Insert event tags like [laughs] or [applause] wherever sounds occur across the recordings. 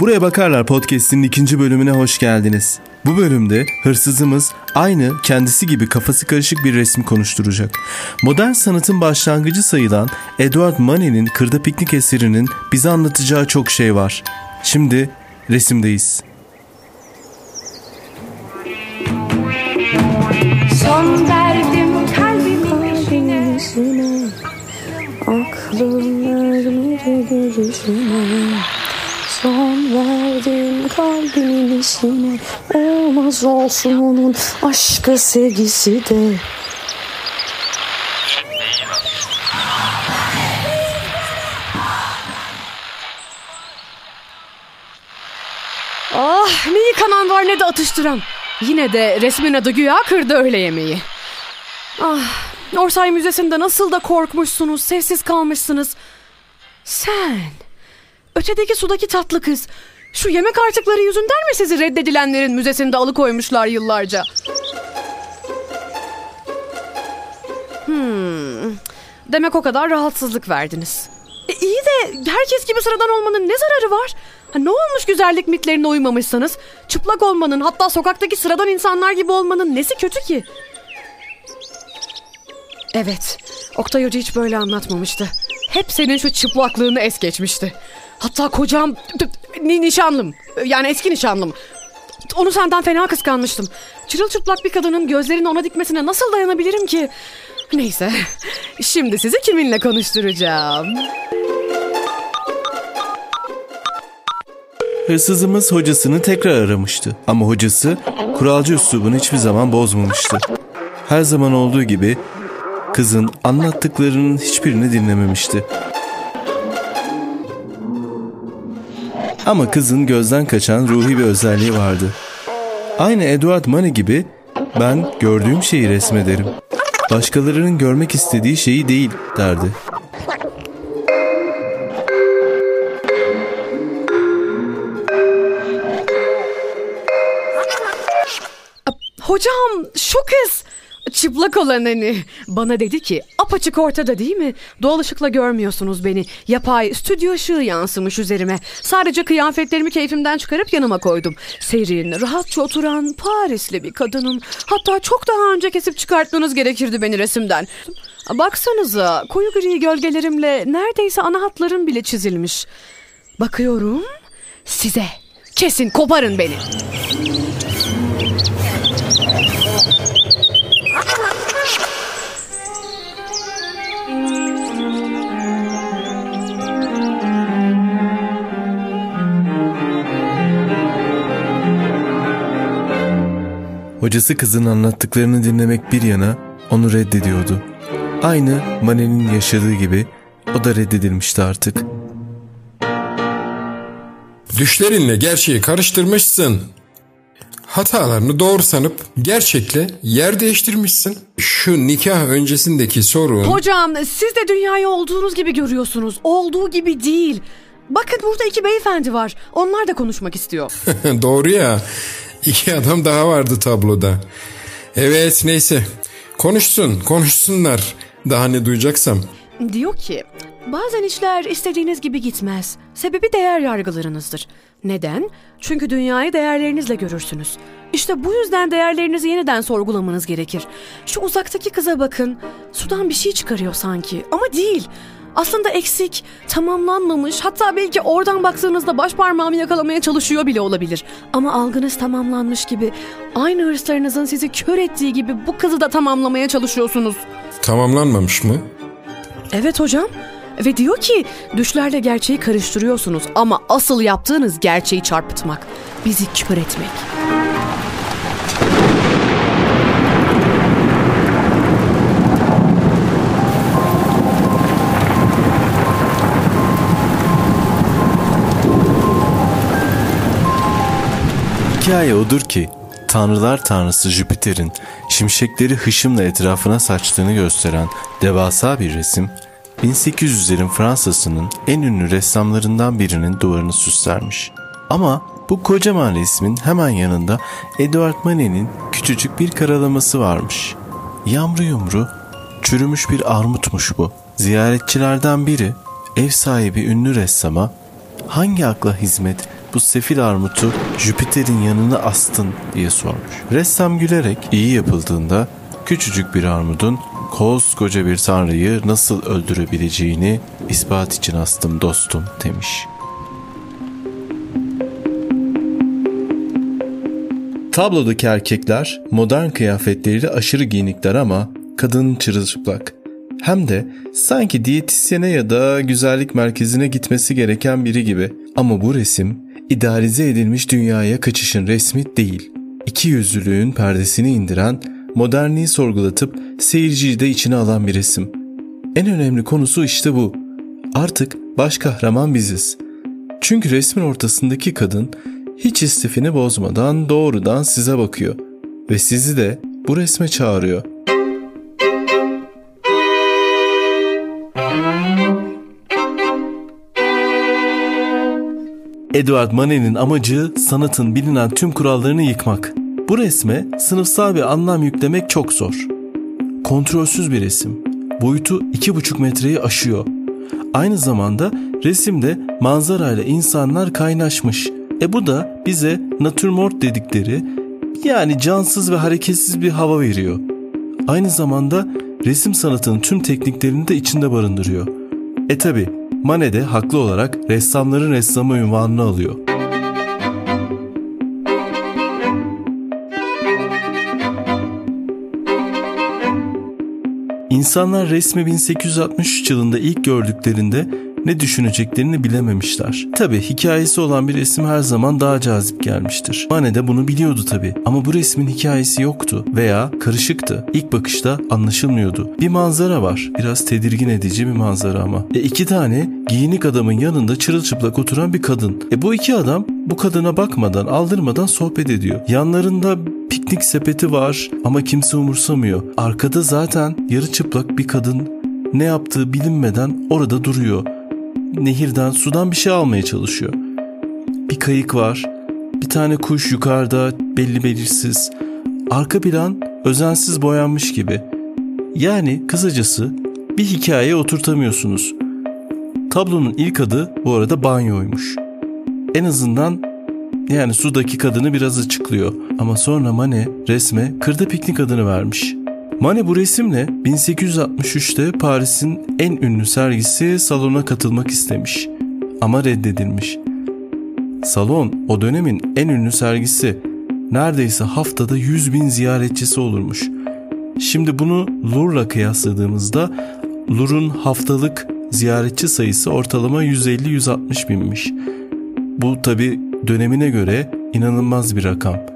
Buraya Bakarlar podcast'inin ikinci bölümüne hoş geldiniz. Bu bölümde hırsızımız aynı kendisi gibi kafası karışık bir resmi konuşturacak. Modern sanatın başlangıcı sayılan Edward Manet'in Kırda Piknik eserinin bize anlatacağı çok şey var. Şimdi resimdeyiz. Son içine Olmaz olsun onun aşkı sevgisi de Ah ne yıkanan var ne de atıştıran. Yine de resmin adı güya kırdı öğle yemeği. Ah Orsay Müzesi'nde nasıl da korkmuşsunuz, sessiz kalmışsınız. Sen, ötedeki sudaki tatlı kız. Şu yemek artıkları yüzünden mi sizi reddedilenlerin müzesinde alıkoymuşlar yıllarca? Hmm, demek o kadar rahatsızlık verdiniz. E, iyi de herkes gibi sıradan olmanın ne zararı var? Ha, ne olmuş güzellik mitlerine uymamışsanız? Çıplak olmanın hatta sokaktaki sıradan insanlar gibi olmanın nesi kötü ki? Evet, Oktay Hoca hiç böyle anlatmamıştı. Hep senin şu çıplaklığını es geçmişti. Hatta kocam, ni- nişanlım, yani eski nişanlım. Onu senden fena kıskanmıştım. Çırılçıplak bir kadının gözlerini ona dikmesine nasıl dayanabilirim ki? Neyse, şimdi sizi kiminle konuşturacağım? Hırsızımız hocasını tekrar aramıştı. Ama hocası kuralcı üslubunu hiçbir zaman bozmamıştı. Her zaman olduğu gibi kızın anlattıklarının hiçbirini dinlememişti. Ama kızın gözden kaçan ruhi bir özelliği vardı. Aynı Edward Money gibi ben gördüğüm şeyi resmederim. Başkalarının görmek istediği şeyi değil derdi. Hocam şu kız çıplak olan hani bana dedi ki apaçık ortada değil mi? Doğal ışıkla görmüyorsunuz beni. Yapay stüdyo ışığı yansımış üzerime. Sadece kıyafetlerimi keyfimden çıkarıp yanıma koydum. Serin, rahatça oturan Parisli bir kadınım. Hatta çok daha önce kesip çıkartmanız gerekirdi beni resimden. Baksanıza koyu gri gölgelerimle neredeyse ana hatlarım bile çizilmiş. Bakıyorum size. Kesin koparın beni. Hocası kızın anlattıklarını dinlemek bir yana onu reddediyordu. Aynı Manet'in yaşadığı gibi o da reddedilmişti artık. Düşlerinle gerçeği karıştırmışsın. Hatalarını doğru sanıp gerçekle yer değiştirmişsin. Şu nikah öncesindeki sorun... Hocam siz de dünyayı olduğunuz gibi görüyorsunuz. Olduğu gibi değil. Bakın burada iki beyefendi var. Onlar da konuşmak istiyor. [laughs] Doğru ya. İki adam daha vardı tabloda. Evet neyse. Konuşsun, konuşsunlar. Daha ne duyacaksam. Diyor ki bazen işler istediğiniz gibi gitmez. Sebebi değer yargılarınızdır. Neden? Çünkü dünyayı değerlerinizle görürsünüz. İşte bu yüzden değerlerinizi yeniden sorgulamanız gerekir. Şu uzaktaki kıza bakın. Sudan bir şey çıkarıyor sanki ama değil. Aslında eksik, tamamlanmamış, hatta belki oradan baktığınızda baş parmağımı yakalamaya çalışıyor bile olabilir. Ama algınız tamamlanmış gibi, aynı hırslarınızın sizi kör ettiği gibi bu kızı da tamamlamaya çalışıyorsunuz. Tamamlanmamış mı? Evet hocam. Ve diyor ki düşlerle gerçeği karıştırıyorsunuz ama asıl yaptığınız gerçeği çarpıtmak, bizi kör etmek. Hikaye odur ki tanrılar tanrısı Jüpiter'in şimşekleri hışımla etrafına saçtığını gösteren devasa bir resim 1800'lerin Fransa'sının en ünlü ressamlarından birinin duvarını süslermiş. Ama bu kocaman resmin hemen yanında Edward Manet'in küçücük bir karalaması varmış. Yamru yumru, çürümüş bir armutmuş bu. Ziyaretçilerden biri ev sahibi ünlü ressama hangi akla hizmet bu sefil armutu Jüpiter'in yanına astın diye sormuş. Ressam gülerek iyi yapıldığında küçücük bir armudun koskoca bir tanrıyı nasıl öldürebileceğini ispat için astım dostum demiş. Tablodaki erkekler modern kıyafetleriyle aşırı giyinikler ama kadın çırılçıplak. Hem de sanki diyetisyene ya da güzellik merkezine gitmesi gereken biri gibi. Ama bu resim idealize edilmiş dünyaya kaçışın resmi değil. İki yüzlülüğün perdesini indiren, modernliği sorgulatıp seyirciyi de içine alan bir resim. En önemli konusu işte bu. Artık baş kahraman biziz. Çünkü resmin ortasındaki kadın hiç istifini bozmadan doğrudan size bakıyor ve sizi de bu resme çağırıyor. Edward Manet'in amacı sanatın bilinen tüm kurallarını yıkmak. Bu resme sınıfsal bir anlam yüklemek çok zor. Kontrolsüz bir resim. Boyutu 2,5 metreyi aşıyor. Aynı zamanda resimde manzarayla insanlar kaynaşmış. E bu da bize natürmort dedikleri yani cansız ve hareketsiz bir hava veriyor. Aynı zamanda resim sanatının tüm tekniklerini de içinde barındırıyor. E tabi Manet de haklı olarak ressamların ressamı ünvanını alıyor. İnsanlar resmi 1863 yılında ilk gördüklerinde ne düşüneceklerini bilememişler. Tabi hikayesi olan bir resim her zaman daha cazip gelmiştir. Mane de bunu biliyordu tabi ama bu resmin hikayesi yoktu veya karışıktı. İlk bakışta anlaşılmıyordu. Bir manzara var. Biraz tedirgin edici bir manzara ama. E iki tane giyinik adamın yanında çırılçıplak oturan bir kadın. E bu iki adam bu kadına bakmadan, aldırmadan sohbet ediyor. Yanlarında piknik sepeti var ama kimse umursamıyor. Arkada zaten yarı çıplak bir kadın ne yaptığı bilinmeden orada duruyor nehirden, sudan bir şey almaya çalışıyor. Bir kayık var. Bir tane kuş yukarıda belli belirsiz. Arka plan özensiz boyanmış gibi. Yani kısacası bir hikayeye oturtamıyorsunuz. Tablonun ilk adı bu arada banyoymuş. En azından yani sudaki kadını biraz açıklıyor. Ama sonra Mane resme kırda piknik adını vermiş. Mane bu resimle 1863'te Paris'in en ünlü sergisi salona katılmak istemiş ama reddedilmiş. Salon o dönemin en ünlü sergisi neredeyse haftada 100 bin ziyaretçisi olurmuş. Şimdi bunu Louvre'la kıyasladığımızda Louvre'un haftalık ziyaretçi sayısı ortalama 150-160 binmiş. Bu tabi dönemine göre inanılmaz bir rakam.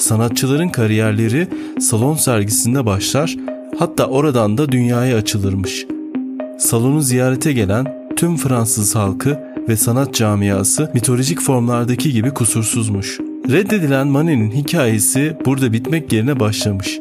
Sanatçıların kariyerleri salon sergisinde başlar hatta oradan da dünyaya açılırmış. Salonu ziyarete gelen tüm Fransız halkı ve sanat camiası mitolojik formlardaki gibi kusursuzmuş. Reddedilen Manet'in hikayesi burada bitmek yerine başlamış.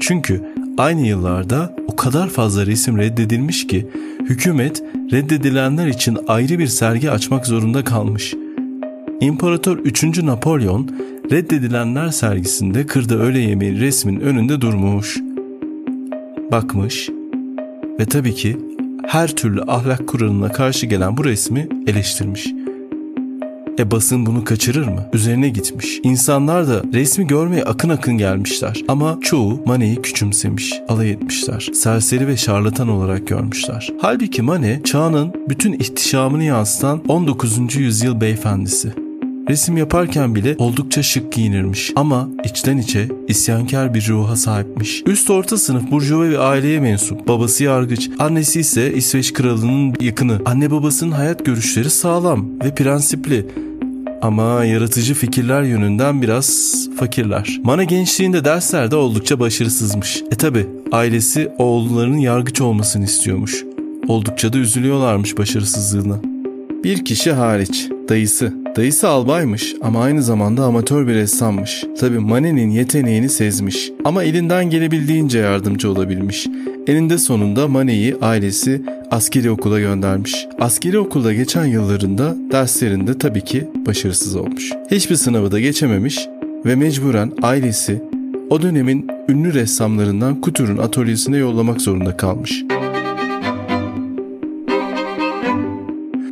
Çünkü aynı yıllarda o kadar fazla resim reddedilmiş ki hükümet reddedilenler için ayrı bir sergi açmak zorunda kalmış. İmparator 3. Napolyon reddedilenler sergisinde kırda öğle yemeği resmin önünde durmuş. Bakmış ve tabii ki her türlü ahlak kuralına karşı gelen bu resmi eleştirmiş. E basın bunu kaçırır mı? Üzerine gitmiş. İnsanlar da resmi görmeye akın akın gelmişler. Ama çoğu Manet'i küçümsemiş, alay etmişler. Serseri ve şarlatan olarak görmüşler. Halbuki Manet çağının bütün ihtişamını yansıtan 19. yüzyıl beyefendisi. Resim yaparken bile oldukça şık giyinirmiş ama içten içe isyankar bir ruha sahipmiş. Üst orta sınıf burjuva bir aileye mensup. Babası yargıç, annesi ise İsveç kralının yakını. Anne babasının hayat görüşleri sağlam ve prensipli ama yaratıcı fikirler yönünden biraz fakirler. Mana gençliğinde derslerde oldukça başarısızmış. E tabi ailesi oğullarının yargıç olmasını istiyormuş. Oldukça da üzülüyorlarmış başarısızlığına. Bir kişi hariç, dayısı. Dayısı albaymış ama aynı zamanda amatör bir ressammış. Tabi Manet'in yeteneğini sezmiş ama elinden gelebildiğince yardımcı olabilmiş. Eninde sonunda Manet'i ailesi askeri okula göndermiş. Askeri okulda geçen yıllarında derslerinde tabii ki başarısız olmuş. Hiçbir sınavı da geçememiş ve mecburen ailesi o dönemin ünlü ressamlarından Couture'un atölyesine yollamak zorunda kalmış.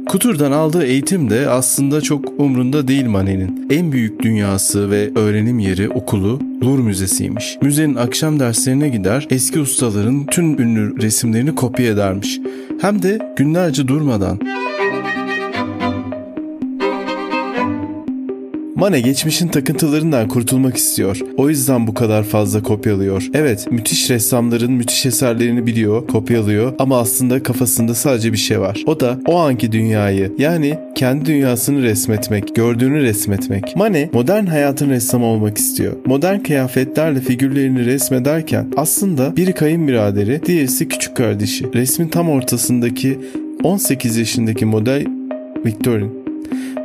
Kutur'dan aldığı eğitim de aslında çok umrunda değil Manet'in. En büyük dünyası ve öğrenim yeri okulu Louvre Müzesi'ymiş. Müzenin akşam derslerine gider, eski ustaların tüm ünlü resimlerini kopya edermiş. Hem de günlerce durmadan. Mane geçmişin takıntılarından kurtulmak istiyor. O yüzden bu kadar fazla kopyalıyor. Evet, müthiş ressamların müthiş eserlerini biliyor, kopyalıyor ama aslında kafasında sadece bir şey var. O da o anki dünyayı yani kendi dünyasını resmetmek, gördüğünü resmetmek. Mane modern hayatın ressamı olmak istiyor. Modern kıyafetlerle figürlerini resmederken aslında biri kayınbiraderi, diğerisi küçük kardeşi. Resmin tam ortasındaki 18 yaşındaki model Victorine.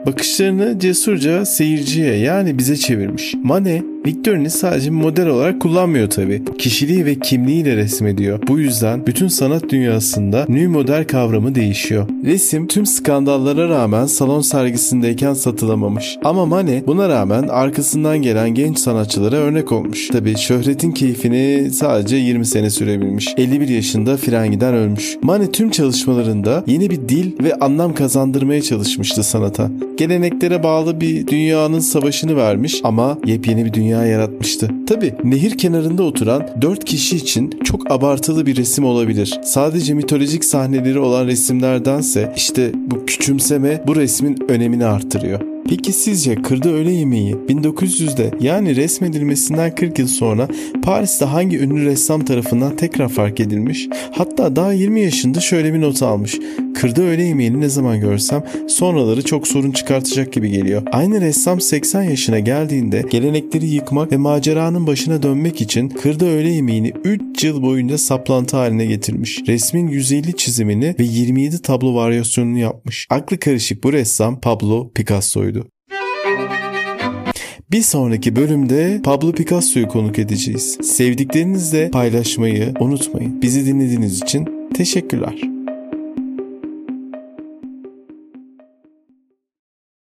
Bakışlarını cesurca seyirciye yani bize çevirmiş. Mane Victorine'i sadece model olarak kullanmıyor tabi. Kişiliği ve kimliğiyle resmediyor. Bu yüzden bütün sanat dünyasında new model kavramı değişiyor. Resim tüm skandallara rağmen salon sergisindeyken satılamamış. Ama Mane buna rağmen arkasından gelen genç sanatçılara örnek olmuş. Tabi şöhretin keyfini sadece 20 sene sürebilmiş. 51 yaşında frengiden ölmüş. Mane tüm çalışmalarında yeni bir dil ve anlam kazandırmaya çalışmıştı sanata. Geleneklere bağlı bir dünyanın savaşını vermiş ama yepyeni bir dünya dünya yaratmıştı. Tabi nehir kenarında oturan 4 kişi için çok abartılı bir resim olabilir. Sadece mitolojik sahneleri olan resimlerdense işte bu küçümseme bu resmin önemini artırıyor. Peki sizce kırdı öğle yemeği 1900'de yani resmedilmesinden 40 yıl sonra Paris'te hangi ünlü ressam tarafından tekrar fark edilmiş? Hatta daha 20 yaşında şöyle bir not almış. Kırdı öğle yemeğini ne zaman görsem sonraları çok sorun çıkartacak gibi geliyor. Aynı ressam 80 yaşına geldiğinde gelenekleri yıkmak ve maceranın başına dönmek için kırdı öğle yemeğini 3 yıl boyunca saplantı haline getirmiş. Resmin 150 çizimini ve 27 tablo varyasyonunu yapmış. Aklı karışık bu ressam Pablo Picasso'ydu. Bir sonraki bölümde Pablo Picasso'yu konuk edeceğiz. Sevdiklerinizle paylaşmayı unutmayın. Bizi dinlediğiniz için teşekkürler.